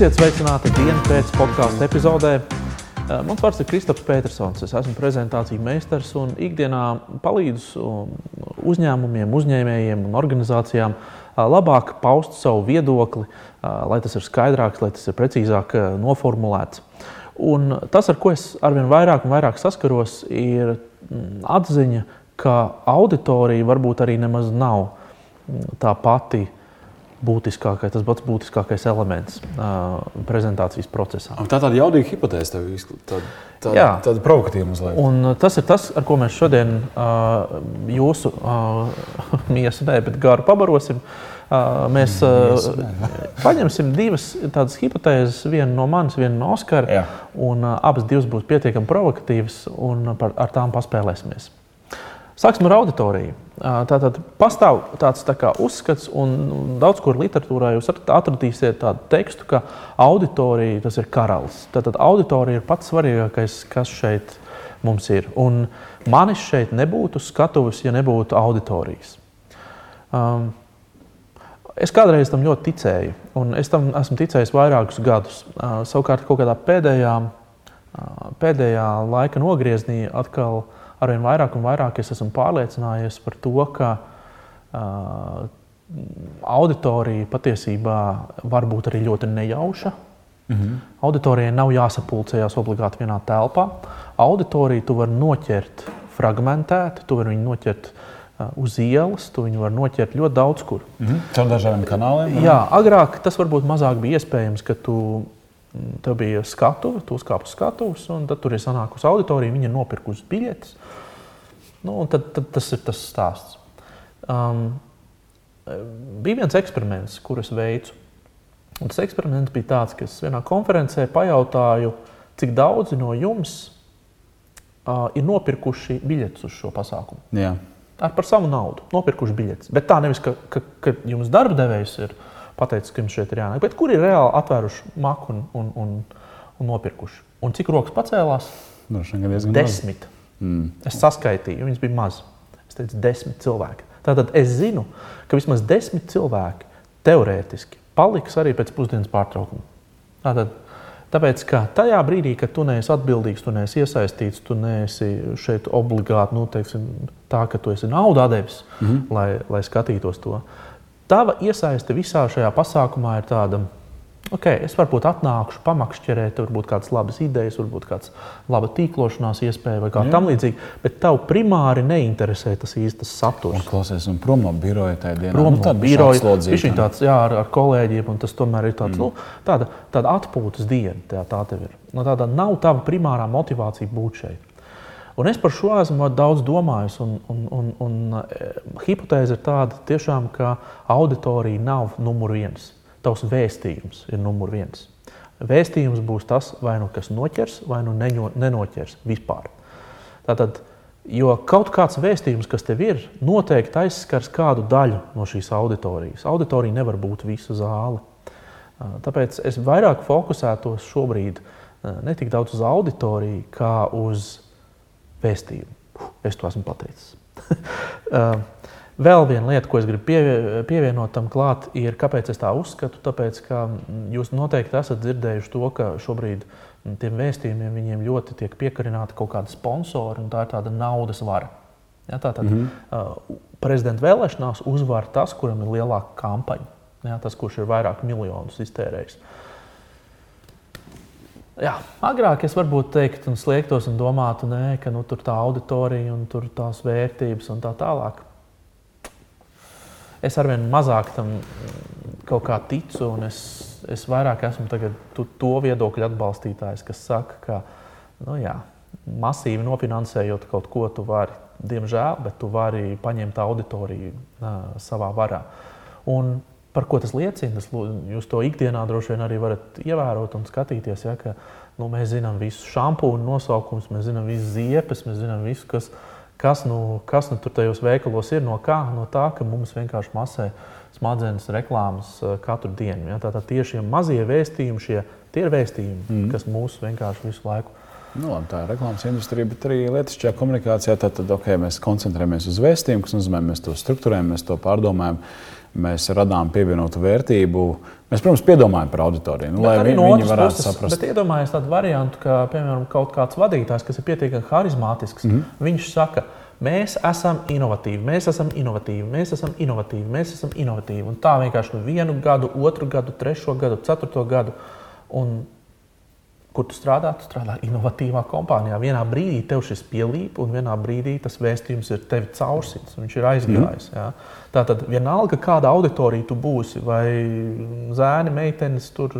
Esiet sveicināti dienas pēc podkāstu epizodē. Eh, Mans vārds ir Kristofers Petersons. Es esmu prezentāciju meistars un ikdienā palīdzu uzņēmumiem, uzņēmējiem un organizācijām eh, labāk paust savu viedokli, eh, lai tas ir skaidrāks, lai tas ir precīzāk noformulēts. Un tas, ar ko es arvien vairāk un vairāk saskaros, ir mm, atziņa, ka auditorija varbūt arī nemaz nav mm, tā pati būtiskākais, tas pats būtiskākais elements uh, prezentācijas procesā. Tā ir tāda jaudīga hipotēze, tev tāda, tāda, tāda provokatīva mazliet. Un tas ir tas, ar ko mēs šodien uh, jūsu uh, miesu, ne, bet garu pabarosim. Uh, mēs uh, paņemsim divas tādas hipotēzes, vienu no manis, vienu no Oskara. Un uh, abas divas būs pietiekami provokatīvas, un par, ar tām paspēlēsimies. Sāksim ar auditoriju. Tātad pastāv tāds tā kā, uzskats, un daudz kur literatūrā jūs atradīsiet tādu tekstu, ka auditorija tas ir karalis. Tātad auditorija ir pats svarīgākais, kas šeit mums ir. Un manis šeit nebūtu skatuves, ja nebūtu auditorijas. Um, es kādreiz tam ļoti ticēju, un es tam esmu ticējis vairākus gadus. Uh, savukārt, kaut kādā pēdējā, uh, pēdējā laika nogriezienī atkal uh, arvien vairāk un vairāk es esmu pārliecinājies par to, ka uh, auditorija patiesībā var būt arī ļoti nejauša. Mm -hmm. Auditorijai nav jāsapulcējās obligāti vienā telpā. Auditoriju tu vari noķert fragmentēti, tu vari viņu noķert uz ielas, tu viņu vari noķert ļoti daudz kur. Mm -hmm. Caur dažādiem kanāliem? Jā, agrāk tas varbūt mazāk bija iespējams, ka tu Tev bija skatuve, tu uzkāpi uz skatuves, un tad tur ir sanākusi auditorija. Viņa ir nopirkusi biļetes. Nu, tad, tad tas ir tas stāsts. Um, bija viens eksperiments, kurus veicu. Un tas eksperiments bija tāds, ka es vienā konferencē pajautāju, cik daudzi no jums uh, ir nopirkuši biļetes uz šo pasākumu. Jā. Ar par savu naudu, nopirkuši biļetes. Bet tā nevis, ka, ka, ka jums darba devējs ir pateicis, ka jums šeit ir jānāk, bet kuri ir reāli atvēruši maku un, un, un, un nopirkuši. Un cik rokas pacēlās? Desmit. Mm. Es saskaitīju, viņas bija maz. Es teicu, desmit cilvēki. Tātad es zinu, ka vismaz desmit cilvēki teorētiski paliks arī pēc pusdienas pārtraukuma. Tātad, tāpēc, ka tajā brīdī, kad tu neesi atbildīgs, tu neesi iesaistīts, tu neesi šeit obligāti nu, teiksim, tā, ka tu esi naudu devis, mm -hmm. lai, lai skatītos to. Tava iesaiste visā šajā pasākumā ir tāda. Okay, es varbūt atnākšu, pamakšķerēt, varbūt kādas labas idejas, varbūt kāda laba tīklošanās iespēja vai kā tam līdzīga. Bet tev primāri neinteresē tas īstais saturs. Klausies, un prom no biroja tajā dienā. Prom nu, no biroja. Viņš ir tāds, jā, ar, ar kolēģiem, un tas tomēr ir tāds, mm. nu, tāda, tāda atpūtas diena. Tā, tā tev ir. No nu, tāda nav tava primārā motivācija būt šeit. Un es par šo esmu daudz domājis. Un, un, un, un e, hipotēze ir tāda, tiešām, ka auditorija nav numur viens. Tavs vēstījums ir numur viens. Vēstījums būs tas, vai nu kas noķers, vai nu neņo, nenoķers vispār. Tātad, jo kaut kāds vēstījums, kas tev ir, noteikti aizskars kādu daļu no šīs auditorijas. Auditorija nevar būt visa zāle. Tāpēc es vairāk fokusētos šobrīd ne tik daudz uz auditoriju, kā uz vēstījumu. Es to esmu pateicis. Uh, vēl viena lieta, ko es gribu pievienot tam klāt, ir, kāpēc es tā uzskatu. Tāpēc, ka mm, jūs noteikti esat dzirdējuši to, ka šobrīd mm, tiem vēstījumiem viņiem ļoti tiek piekarināti kaut kādi sponsori, un tā ir tāda naudas vara. Ja, tātad mm -hmm. prezidenta vēlēšanās uzvar tas, kuram ir lielāka kampaņa, ja, tas, kurš ir vairāk miljonus iztērējis. Uh, Jā, agrāk es varbūt teiktu, un sliektos un domātu, nē, ka nu, tur tā auditorija un tur tās vērtības un tā tālāk. Es arvien mazāk tam kaut kā ticu, un es, es vairāk esmu tu, to viedokļu atbalstītājs, kas saka, ka nu, jā, masīvi nofinansējot kaut ko, tu vari, diemžēl, bet tu vari paņemt auditoriju uh, savā varā. Un Par ko tas liecina? Tas, jūs to ikdienā droši vien arī varat ievērot un skatīties. Ja, ka, nu, mēs zinām visus šampūnu nosaukumus, mēs zinām visas ziepes, mēs zinām visu, kas, kas, nu, kas nu tur tajos veikalos ir. No kā? No tā, ka mums vienkārši masē smadzenes reklāmas uh, katru dienu. Ja? Tātad tieši šie mazie vēstījumi, šie tie ir vēstījumi, mm. kas mūs vienkārši visu laiku Nu, labi, tā ir reklāmas industrija, bet arī lietišķajā komunikācijā. Tad, tad okay, mēs koncentrējamies uz vēstījumu, kas nozīmē, mēs to struktūrējam, mēs to pārdomājam, mēs radām pievienotu vērtību. Mēs, protams, piedomājam par auditoriju, nu, lai vi, no viņi varētu puses, saprast. Bet iedomājieties tādu variantu, ka, piemēram, kaut kāds vadītājs, kas ir pietiekami harizmātisks, mm -hmm. viņš saka, Mēs esam inovatīvi, mēs esam inovatīvi, mēs esam inovatīvi, mēs esam inovatīvi. Un tā vienkārši nu vienu gadu, otru gadu, trešo gadu, ceturto gadu. Un kur tu strādā, tu strādā inovatīvā kompānijā. Vienā brīdī tev šis pielīp, un vienā brīdī tas vēstījums ir tev caursits, viņš ir aizgājis. Mm. Ja? Tā tad vienalga, kāda auditorija tu būsi, vai zēni, meitenes, tur,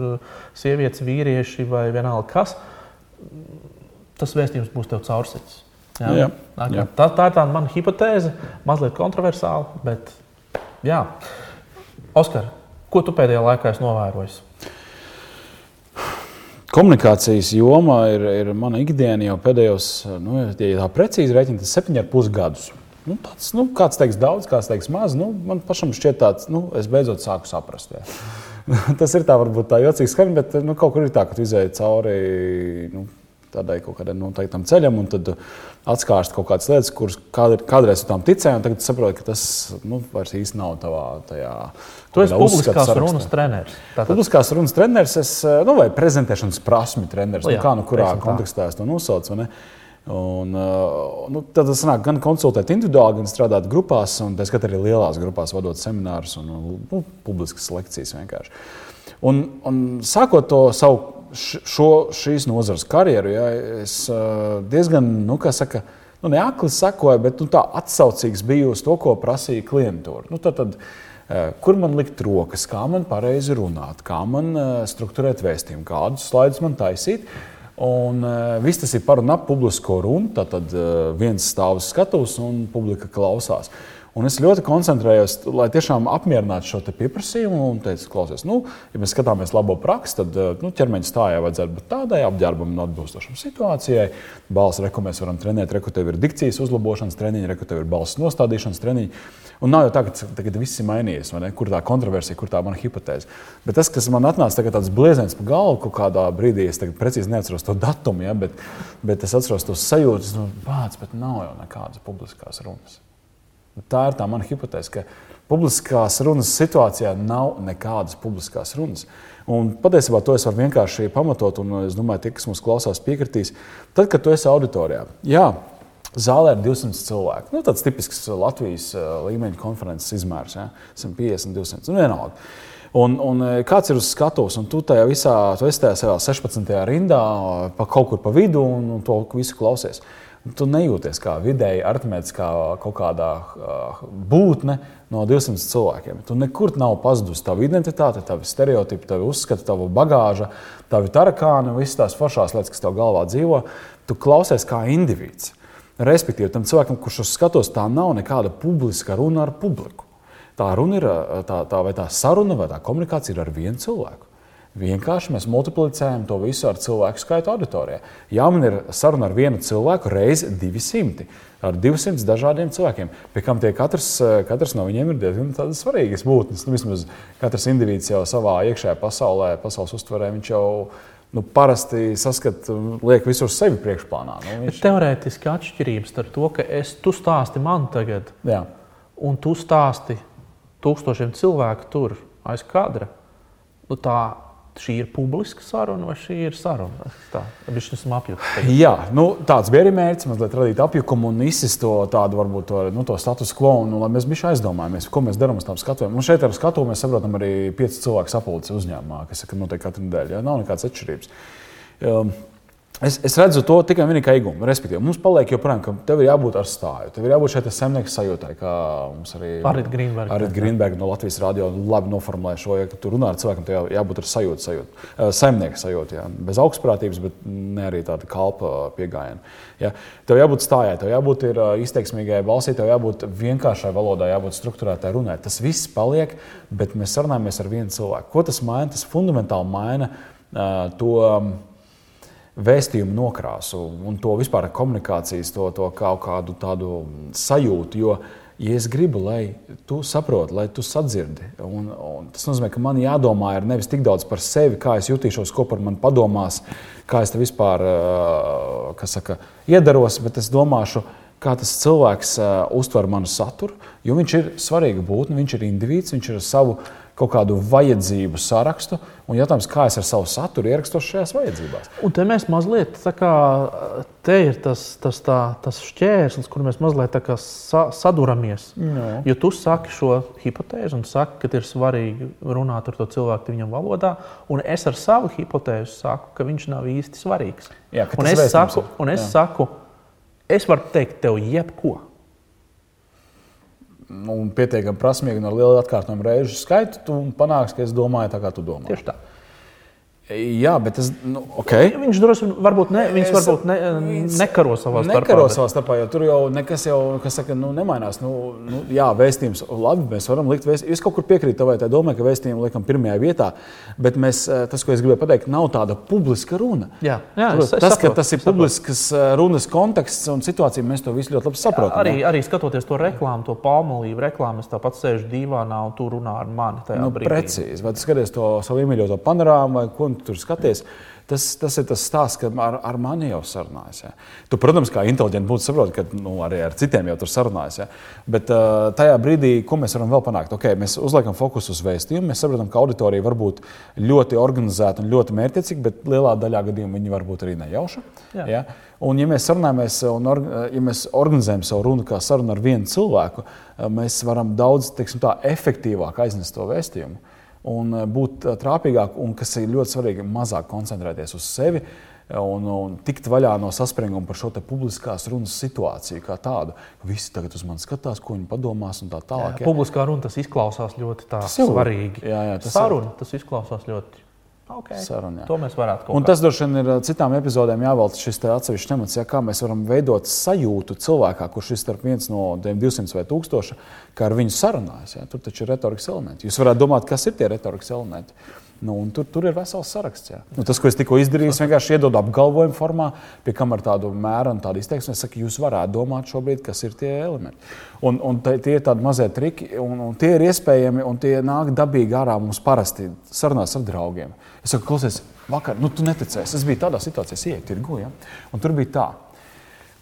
sievietes, vīrieši vai vienalga kas, tas vēstījums būs tev caursits. Ja? Jā, jā. Tā, tā ir tā mana hipotēze, mazliet kontroversāla, bet jā. Oskar, ko tu pēdējā laikā esi novērojis? Komunikācijas joma ir, ir mana ikdiena jau pēdējos, nu, ja tā precīzi rēķina, tas septiņi ar pus gadus. Nu, tāds, nu, kāds teiks daudz, kāds teiks maz. Nu, man pašam šķiet, tāds, nu, es beidzot sāku saprast. Jā. tas ir tā, varbūt tā jocīgs skan, bet nu, kaut kur ir tā, ka tu izēji cauri nu, tādai kaut kādam noteiktam ceļam, un tad atskārst kaut kādas lietas, kuras kādreiz tam ticēji, un tagad saproti, ka tas nu, vairs īsti nav tavā tajā Tu esi publiskās runas treneris. Tātad. Publiskās runas treneris, es, eh, nu, vai prezentēšanas prasmi treneris, nu, kā nu kurā kontekstā es to nosaucu. Un, uh, nu, tad tas nāk gan konsultēt individuāli, gan strādāt grupās, un tā skatā arī lielās grupās, vadot seminārus un nu, publiskas lekcijas vienkārši. Un, un sākot to savu šo, šīs nozares karjeru, ja, es uh, diezgan, nu, kā saka, nu, neakli sekoju, bet nu, tā atsaucīgs biju uz to, ko prasīja klientūra. Nu, tad, tad, Eh, kur man likt rokas, kā man pareizi runāt, kā man eh, struktūrēt vēstījumu, kādus slaidus man taisīt. Un uh, viss tas ir par un ap publisko runu. Tad uh, viens stāv uz skatuves un publika klausās. Un es ļoti koncentrējos, lai tiešām apmierinātu šo pieprasījumu. Un teicu, klausies, nu, ja mēs skatāmies labo praksi, tad eh, nu, ķermeņa stājai vajadzētu būt tādai apģērbam un atbilstošam situācijai. Balsts reku mēs varam trenēt, reku tev ir dikcijas uzlabošanas treniņi, reku tev ir balss nostādīšanas treniņi. Un nav jau tā, ka tagad viss ir mainījies, kur tā kontroversija, kur tā mana hipotēze. Bet tas, kas man atnāca tāds blieziens pa galvu, kādā brīdī, es precīzi neatceros to datumu, ja, bet, bet es atceros tos sajūtas, nu, bāc, bet nav jau nekādas publiskās runas. Tā ir tā mana hipotēze, ka publiskās runas situācijā nav nekādas publiskās runas. Un patiesībā to es varu vienkārši pamatot, un es domāju, tie, kas mums klausās, piekritīs. Tad, kad tu esi auditorijā, jā, zālē ir 200 cilvēku. Nu, tāds tipisks Latvijas eh, līmeņa konferences izmērs, ja? 150, 200. Nu, vienalga. Un, un eh, kāds ir uz skatuves, un tu tajā visā, tu esi tajā 16. rindā, pa kaut kur pa vidu, un, un to visu klausies. Tu nejūties kā vidēji aritmētiskā kaut kādā uh, būtne no 200 cilvēkiem. Tu nekur nav pazudusi tava identitāte, tavi stereotipi, tavi uzskati, tava bagāža, tavi tarakāni, visas tās foršās lietas, kas tev galvā dzīvo. Tu klausies kā indivīds. Respektīvi, tam cilvēkam, kurš uz skatos, tā nav nekāda publiska runa ar publiku. Tā runa ir tā, tā, vai tā saruna vai tā komunikācija ir ar vienu cilvēku. Vienkārši mēs multiplicējam to visu ar cilvēku skaitu auditorijā. Jā, man ir saruna ar vienu cilvēku reizes 200, ar 200 dažādiem cilvēkiem. Pie kam tie katrs, katrs no viņiem ir diezgan svarīgas būtnes. Nu, vismaz katrs indivīds jau savā iekšējā pasaulē, pasaules uztverē, viņš jau nu, parasti saskata, liek visur sevi priekšplānā. Nu, viņš... Teorētiski atšķirības starp to, ka es, tu stāsti man tagad, Jā. un tu stāsti tūkstošiem cilvēku tur aiz kadra. Nu, tā šī ir publiska saruna vai šī ir saruna? Tā viņš esmu apjutis. Jā, nu, tāds bija arī mērķis, mazliet radīt apjukumu un izsist to tādu, varbūt, to, nu, to status quo, un nu, lai mēs bijām aizdomājamies, ko mēs darām uz tām skatuvēm. Un šeit ar skatu mēs saprotam arī pieci cilvēku sapulces uzņēmumā, kas notiek katru nedēļu. Ja? Nav nekādas atšķirības. Um, Es, es redzu to tikai un vienīgi igumu. Respektīvi, mums paliek joprojām, ka tev ir jābūt ar stāju. Tev ir jābūt šeit zemnieka sajūtai, kā mums arī Arita Grīnberga no Latvijas radio labi noformulēja šo. Ja tu runā ar cilvēkiem, tev jābūt ar sajūtu, sajūtu. Zemnieka sajūta, jā. bez augstprātības, bet ne arī tāda kalpa pieejama. Ja? Tev jābūt stājai, tev jābūt izteiksmīgai balsī, tev jābūt vienkāršai valodai, jābūt struktūrētai runai. Tas viss paliek, bet mēs sarunājamies ar vienu cilvēku. Ko tas maina? Tas fundamentāli maina uh, to vēstījumu nokrāsu un to vispār komunikācijas, to, to kaut kādu tādu sajūtu. Jo, Ja es gribu, lai tu saproti, lai tu sadzirdi, un, un tas nozīmē, ka man jādomā nevis tik daudz par sevi, kā es jutīšos, ko par mani padomās, kā es te vispār saka, iedaros, bet es domāšu, kā tas cilvēks uztver manu saturu. Jo viņš ir svarīga būtne, viņš ir indivīds, viņš ir ar savu kaut kādu vajadzību sarakstu. Un jautājums, kā es ar savu saturu ierakstos šajās vajadzībās? Un te mēs mazliet, kā, te ir tas, tas, tā, tas šķērslis, kur mēs mazliet sa, saduramies. No. Jo tu saki šo hipotēzi un saki, ka ir svarīgi runāt ar to cilvēku viņam valodā, un es ar savu hipotēzi saku, ka viņš nav īsti svarīgs. Jā, un es, saku, un es saku, es varu teikt tev jebko nu, un pietiekami prasmīgi un ar lielu atkārtojumu reižu skaitu, tu panāksi, ka es domāju tā, kā tu domā. Tieši tā. Jā, bet tas nu, okay. viņš droši vien varbūt, ne, viņš varbūt ne, nekaro savā starpā. Nekaro savā starpā, jo tur jau nekas jau, kas saka, nu, nemainās. Nu, nu, jā, vēstījums, labi, mēs varam likt vēstījumu. Es kaut kur piekrītu tavai domai, ka vēstījumu liekam pirmajā vietā, bet mēs, eh, tas, ko es gribēju pateikt, nav tāda publiska runa. Jā, jā es, es tas, saprotu, ka tas ir publiskas eh, runas konteksts un situācija, mēs to visu ļoti labi saprotam. Jā, arī, jā. arī skatoties to reklāmu, to palmolīvu reklāmu, es tāpat sēžu divānā un tu runā ar mani. Nu, brīdī. precīzi. Vai tu skaties to savu iemīļoto panorāmu vai ko? Tur skaties. Tas, tas ir tas stāsts, ka ar, ar mani jau sarunājas. Ja. Tu, protams, kā inteliģenti būtu saproti, ka nu, arī ar citiem jau tur sarunājas. Ja. Bet uh, tajā brīdī, ko mēs varam vēl panākt? Okay, mēs uzliekam fokusu uz vēstījumu. Mēs saprotam, ka auditorija var būt ļoti organizēta un ļoti mērķiecīga, bet lielā daļā gadījumā viņi var būt arī nejauši. Ja. Ja. Un, ja mēs sarunājamies un ja mēs organizējam savu runu kā sarunu ar vienu cilvēku, mēs varam daudz teiksim, tā, efektīvāk aiznest to vēstījumu un eh, būt eh, trāpīgāk, un kas ir ļoti svarīgi, mazāk koncentrēties uz sevi. Un, un tikt vaļā no saspringuma par šo publiskās runas situāciju kā tādu. Visi tagad uz mani skatās, ko viņi padomās, un tā tālāk. Jā, publiskā runa tas izklausās ļoti svarīgi. Jā, jā, tas Saruna, ir. tas izklausās ļoti Okay. Saruna, to mēs varētu kaut kā. Un tas droši vien ir citām epizodēm jāvelta šis atsevišķs temats, ja, kā mēs varam veidot sajūtu cilvēkā, kurš ir starp viens no 200 vai 1000, kā ar viņu sarunājas. Ja. Tur taču ir retorikas elementi. Jūs varētu domāt, kas ir tie retorikas elementi. Nu, tur, tur ir vesels saraksts. Nu, tas, ko es tikko izdarīju, es vienkārši iedodu apgalvojumu formā, pie kam ar tādu mēru un tādu izteiksmi. Es saku, jūs varētu domāt šobrīd, kas ir tie elementi. Un, un tie ir tādi mazie triki, un, un tie ir iespējami, un tie nāk dabīgi ārā mums parasti sarunās ar draugiem. Es saku, klausies, vakar, nu, tu neticēsi. Es biju tādā situācijā, ienāku tirgu, ja? un tur bija tā.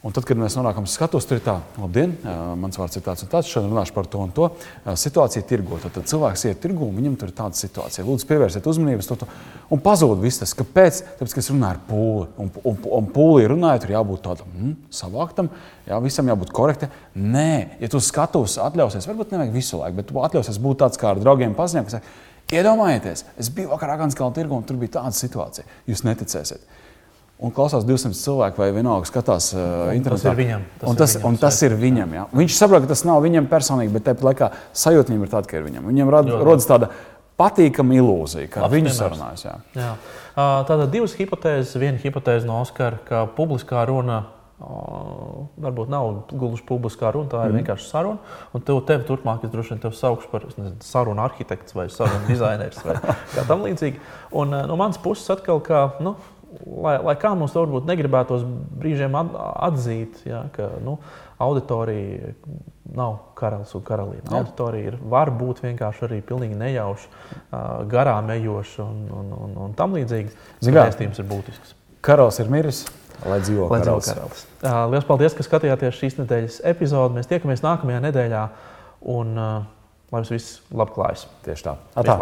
Un tad, kad mēs nonākam uz skatuves, tur ir tā, labdien, mans vārds ir tāds un tāds, šodien runāšu par to un to. Situācija tirgo. Tad, tad cilvēks iet tirgu un viņam tur ir tāda situācija. Lūdzu, pievērsiet uzmanību to, to. Un pazūd viss tas. Kāpēc? Tāpēc, ka es runāju ar pūli. Un, un, un pūlī runājot, tur jābūt tādam mm, savāktam, jā, visam jābūt korektam. Nē, ja tu skatuves atļausies, varbūt nevajag visu laiku, bet tu atļausies būt tāds kā ar draugiem paziņām, kas saka, iedomājieties, es biju vakarā Aganskalna tirgu un tur bija tāda situācija. Jūs neticēsiet un klausās 200 cilvēku, vai vienalga skatās uh, internetā. Tas ir viņam. Tas, un tas, ir, viņam, un tas ir viņam. Ja? Viņš saprot, ka tas nav viņam personīgi, bet tāpat laikā sajūta viņam ir tāda, ka ir viņam. Viņam rad, rodas tāda patīkama ilūzija, ka viņi sarunājas. Jā. Jā. Tātad divas hipotēzes. Viena hipotēze no Oskara, ka publiskā runa varbūt nav gluži publiskā runa, tā ir mm. vienkārši saruna. Un tev, tev turpmāk, es droši vien tevi saukšu par nezinu, sarunu arhitektu vai sarunu dizaineru vai kā tam līdzīgi. Un no manas puses atkal, ka. Nu, lai, lai kā mums to varbūt negribētos brīžiem atzīt, ja, ka nu, auditorija nav karalis un karaliene. Ja. Auditorija ir, var būt vienkārši arī pilnīgi nejauša, garām ejoša un, un, un, un tam līdzīgi. Vēstījums ir būtisks. Karalis ir miris. Lai dzīvo Lai karalis. karalis. Lielas paldies, ka skatījāties šīs nedēļas epizodi. Mēs tiekamies nākamajā nedēļā un lai jums viss labi klājas. Tieši tā. Atā.